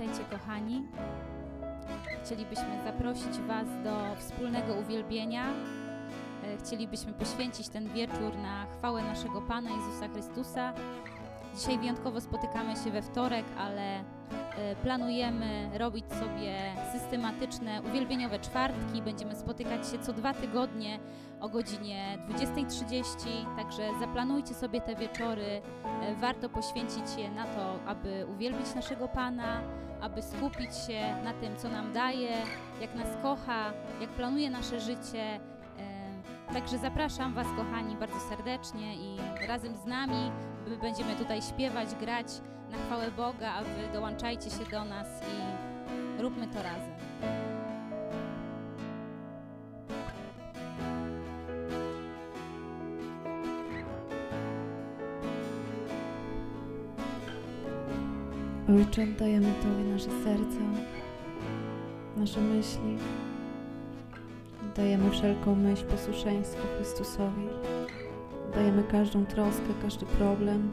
Witajcie kochani. Chcielibyśmy zaprosić Was do wspólnego uwielbienia. E, Chcielibyśmy poświęcić ten wieczór na chwałę naszego Pana Jezusa Chrystusa. Dzisiaj wyjątkowo spotykamy się we wtorek, ale e, planujemy robić sobie systematyczne uwielbieniowe czwartki. Będziemy spotykać się co dwa tygodnie o godzinie 20.30, także zaplanujcie sobie te wieczory. E, Warto poświęcić je na to, aby uwielbić naszego Pana, aby skupić się na tym, co nam daje, jak nas kocha, jak planuje nasze życie. E, Także zapraszam Was, kochani, bardzo serdecznie i razem z nami my będziemy tutaj śpiewać, grać na chwałę Boga, a Wy dołączajcie się do nas i róbmy to razem. Ojcze, oddajemy Tobie nasze serca, nasze myśli. Oddajemy wszelką myśl posłuszeństwu Chrystusowi. Oddajemy każdą troskę, każdy problem.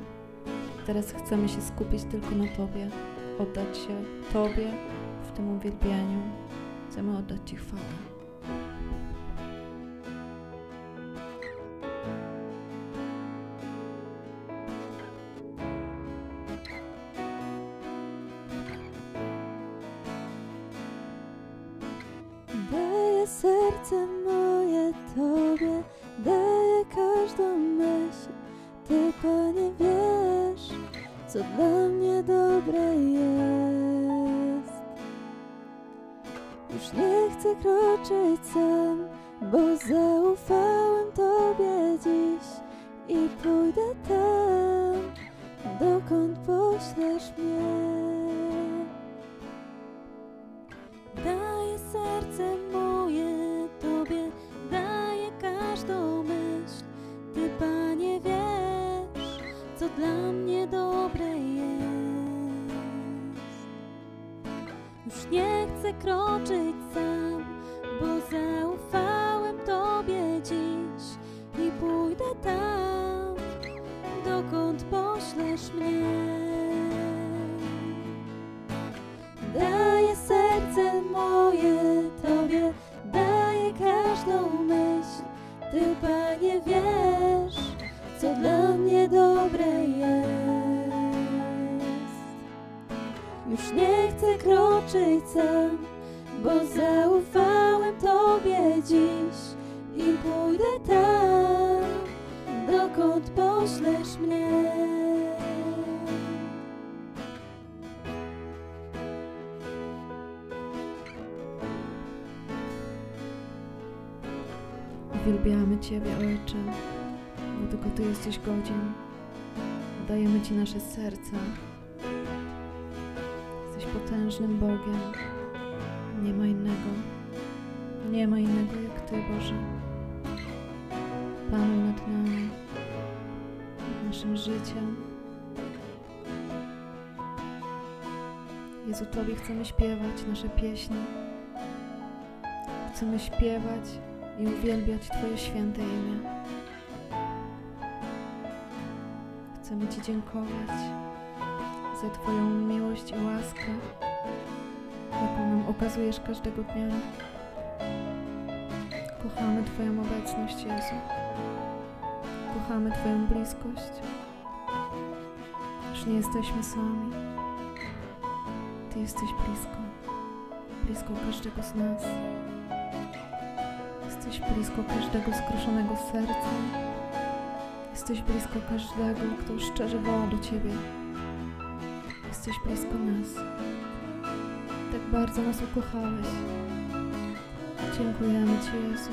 Teraz chcemy się skupić tylko na Tobie, oddać się Tobie w tym uwielbieniu. Chcemy oddać Ci chwałę. Już nie chcę kroczyć sam, bo zaufałem Tobie dziś i pójdę tam, dokąd poślesz mnie. Uwielbiamy Ciebie, Ojcze, bo tylko Ty jesteś godzien. Dajemy Ci nasze serca. Potężnym Bogiem. Nie ma innego. Nie ma innego jak Ty, Boże. Panuj nad nami, nad naszym życiem. Jezu, Tobie chcemy śpiewać nasze pieśni. Chcemy śpiewać i uwielbiać Twoje święte imię. Chcemy Ci dziękować za Twoją miłość i łaskę, jaką nam okazujesz każdego dnia. Kochamy Twoją obecność, Jezu. Kochamy Twoją bliskość. Już nie jesteśmy sami. Ty jesteś blisko. Blisko każdego z nas. Jesteś blisko każdego skruszonego serca. Jesteś blisko każdego, kto szczerze woła do Ciebie. Jesteś blisko nas. Tak bardzo nas ukochałeś. Dziękujemy Ci, Jezu.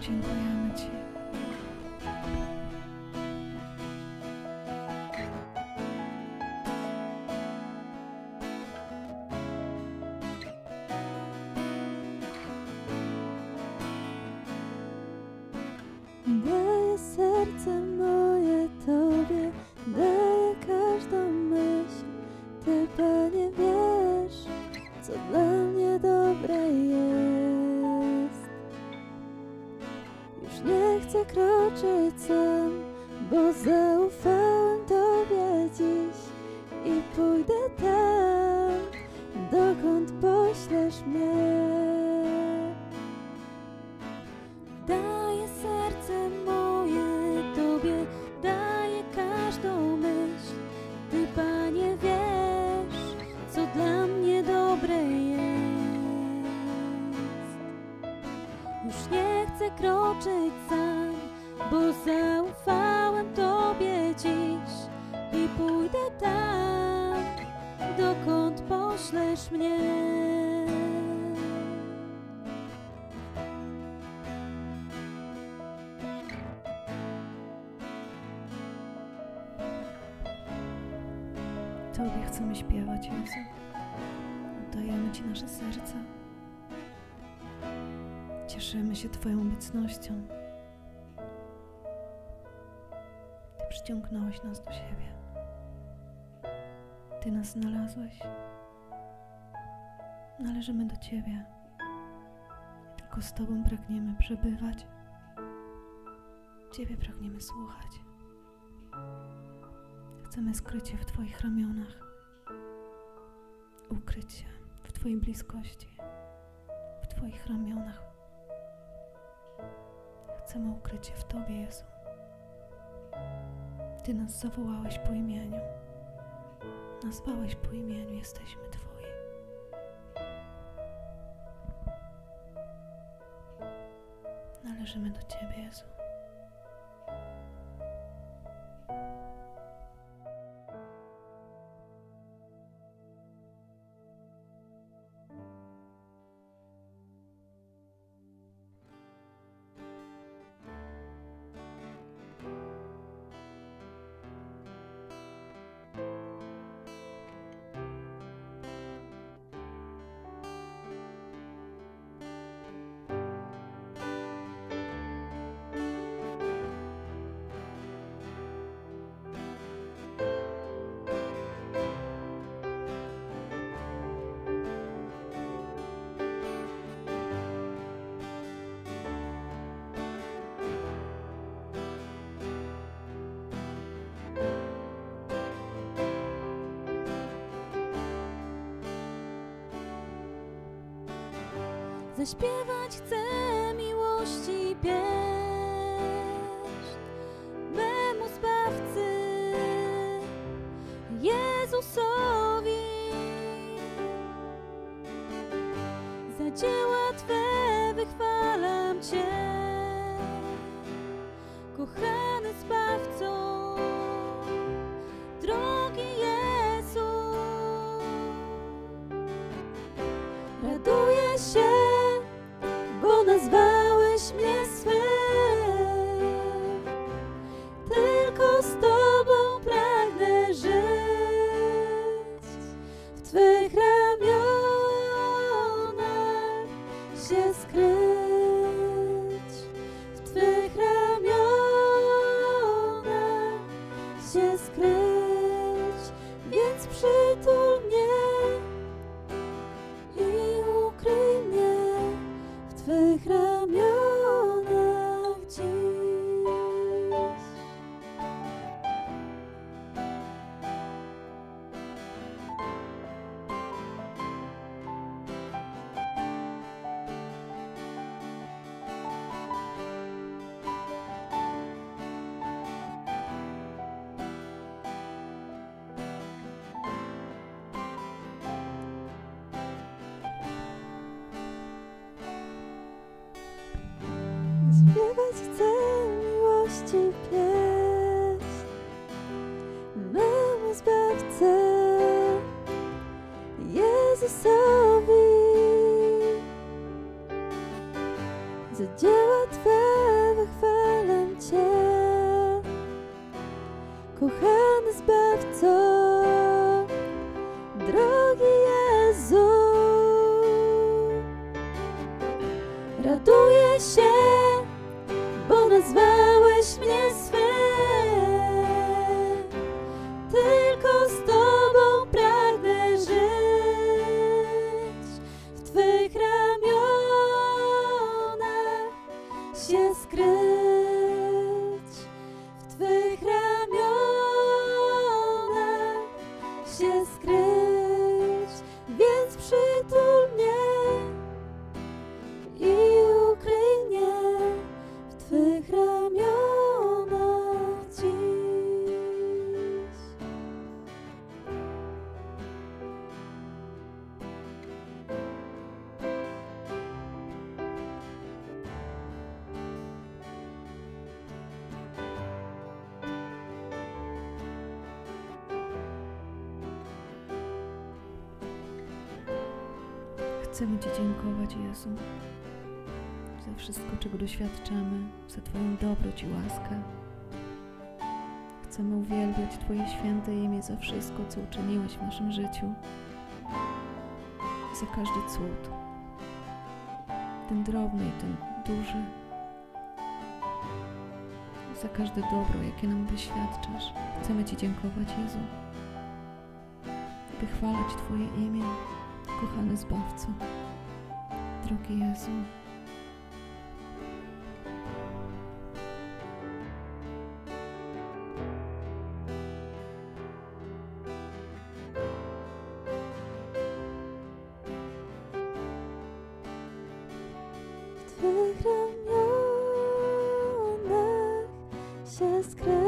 Dziękujemy sam, bo zaufałem Tobie dziś i pójdę tam, dokąd poślesz mnie. Daję serce moje Tobie, daję każdą myśl. Ty, Panie, wiesz, co dla mnie dobre jest. Już nie chcę kroczyć bo zaufałem Tobie dziś i pójdę tam, dokąd poślesz mnie. Tobie chcemy śpiewać, Jezu. Oddajemy Ci nasze serca. Cieszymy się Twoją obecnością. Przyciągnąłeś nas do siebie. Ty nas znalazłeś. Należymy do Ciebie. Tylko z Tobą pragniemy przebywać. Ciebie pragniemy słuchać. Chcemy skryć się w Twoich ramionach, ukryć się w Twojej bliskości, w Twoich ramionach. Chcemy ukryć się w Tobie, Jezu. Ty nas zawołałeś po imieniu, nazwałeś po imieniu, jesteśmy Twoi. Należymy do Ciebie, Jezu. Zaśpiewać chcę miłości pieśń memu Zbawcy Jezusowi. Za dzieła Twe wychwalam Cię, kochany Zbawco, drogi Jezu. Raduję się, się skryć, Śpiewać chcę miłości pieśń Chcemy Ci dziękować, Jezu, za wszystko, czego doświadczamy, za Twoją dobroć i łaskę. Chcemy uwielbiać Twoje święte imię za wszystko, co uczyniłeś w naszym życiu, za każdy cud, ten drobny i ten duży, za każde dobro, jakie nam wyświadczasz. Chcemy Ci dziękować, Jezu, wychwalać Twoje imię, kochany Zbawco, drogi Jezu. W Twych ramionach się skryć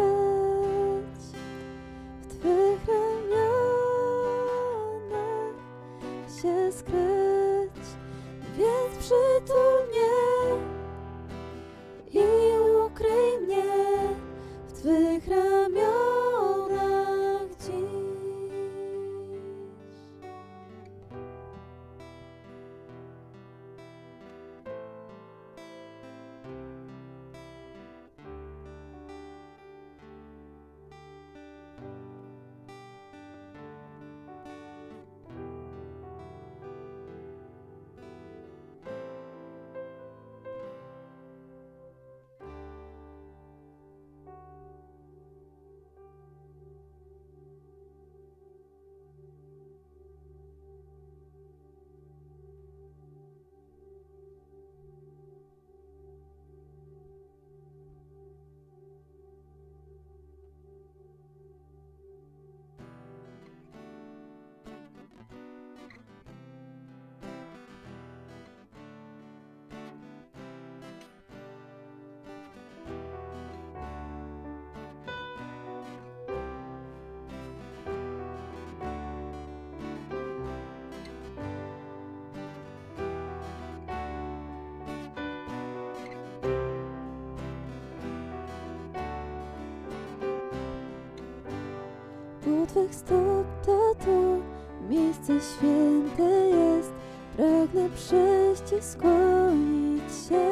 Twych stóp to tu miejsce święte jest. Pragnę przyjść i skłonić się,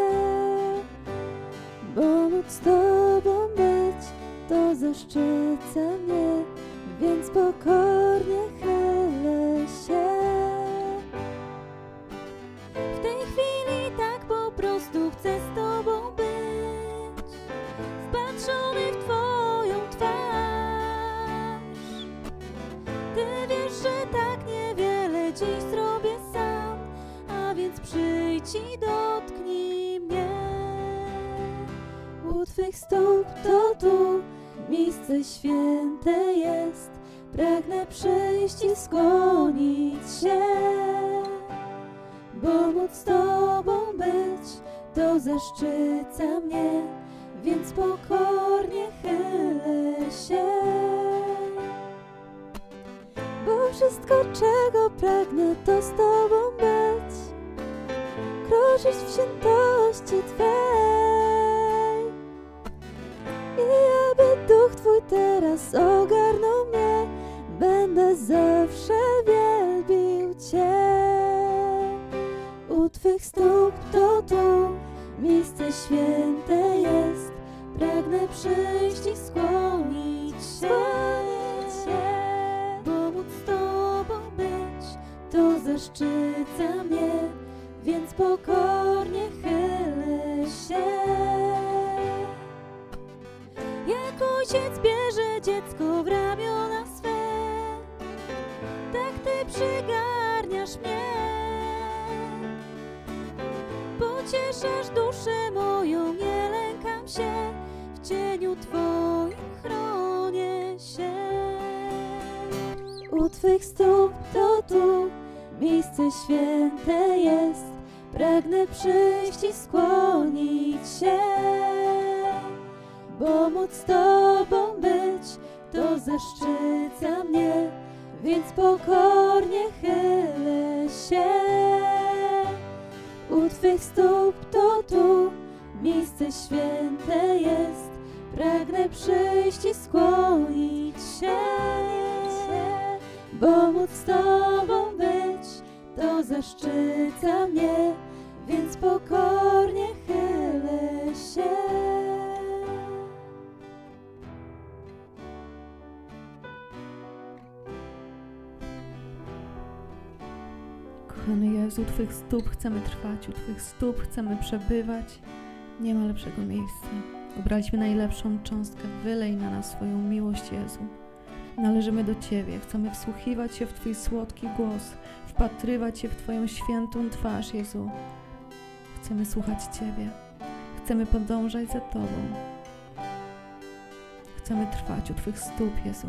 bo móc z Tobą być to zaszczyca mnie, święte jest. Pragnę przyjść i skłonić się, bo móc Tobą być to zaszczyca mnie, więc pokornie chylę się. Bo wszystko, czego pragnę, to z Tobą być, kroczyć w świętości Twej. Twych stóp to tu miejsce święte jest, pragnę przyjść i skłonić się. Bo móc z Tobą być, to zaszczyca mnie, więc pokornie chylę się. Jak ojciec bierze dziecko w ramiona Pocieszasz duszę moją, nie lękam się, w cieniu Twoim chronię się. U Twych stóp to tu miejsce święte jest. Pragnę przyjść i skłonić się, bo móc Tobą być, to zaszczyca mnie, więc pokornie chylę się. U Twych stóp to tu miejsce święte jest. Pragnę przyjść i skłonić się, bo móc z Tobą być, to zaszczyca mnie, więc pokornie chylę się. Jezu, u Twych stóp chcemy trwać, u Twych stóp chcemy przebywać. Nie ma lepszego miejsca. Obraliśmy najlepszą cząstkę. Wylej na nas swoją miłość, Jezu. Należymy do Ciebie. Chcemy wsłuchiwać się w Twój słodki głos, wpatrywać się w Twoją świętą twarz, Jezu. Chcemy słuchać Ciebie. Chcemy podążać za Tobą. Chcemy trwać u Twych stóp, Jezu.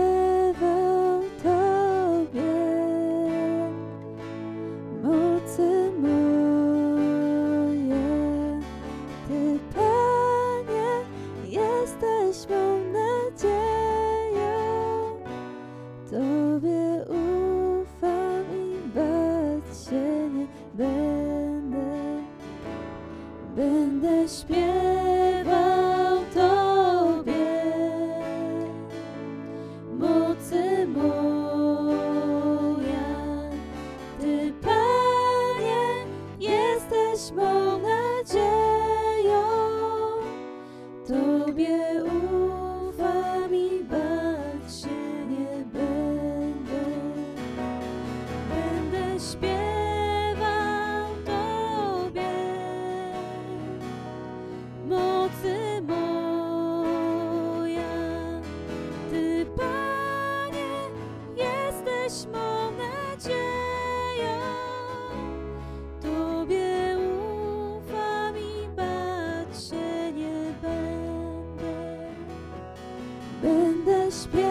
Będę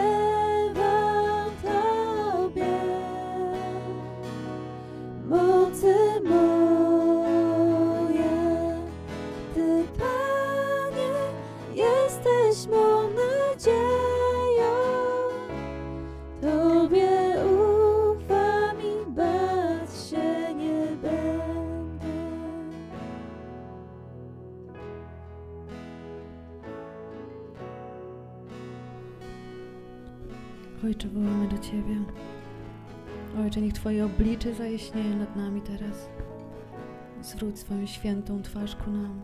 Twoje oblicze zajaśnieje nad nami teraz. Zwróć swoją świętą twarz ku nam.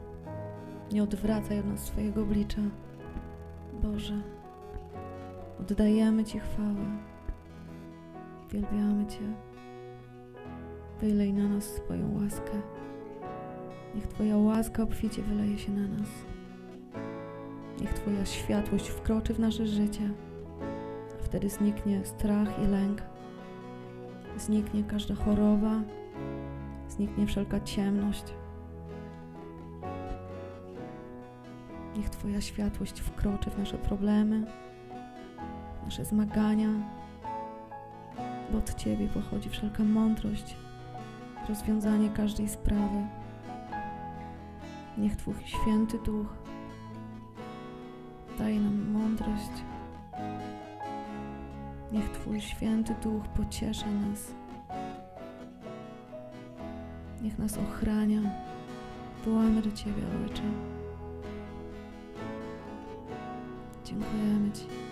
Nie odwracaj od nas swojego oblicza. Boże, oddajemy Ci chwałę. Wielbiamy Cię. Wylej na nas swoją łaskę. Niech Twoja łaska obficie wyleje się na nas. Niech Twoja światłość wkroczy w nasze życie. Wtedy zniknie strach i lęk. Zniknie każda choroba. Zniknie wszelka ciemność. Niech Twoja światłość wkroczy w nasze problemy, nasze zmagania, bo od Ciebie pochodzi wszelka mądrość, rozwiązanie każdej sprawy. Niech Twój święty duch daje nam mądrość. Niech Twój święty duch pociesza nas. Niech nas ochrania. Wołamy do Ciebie, Ojcze. Dziękujemy Ci.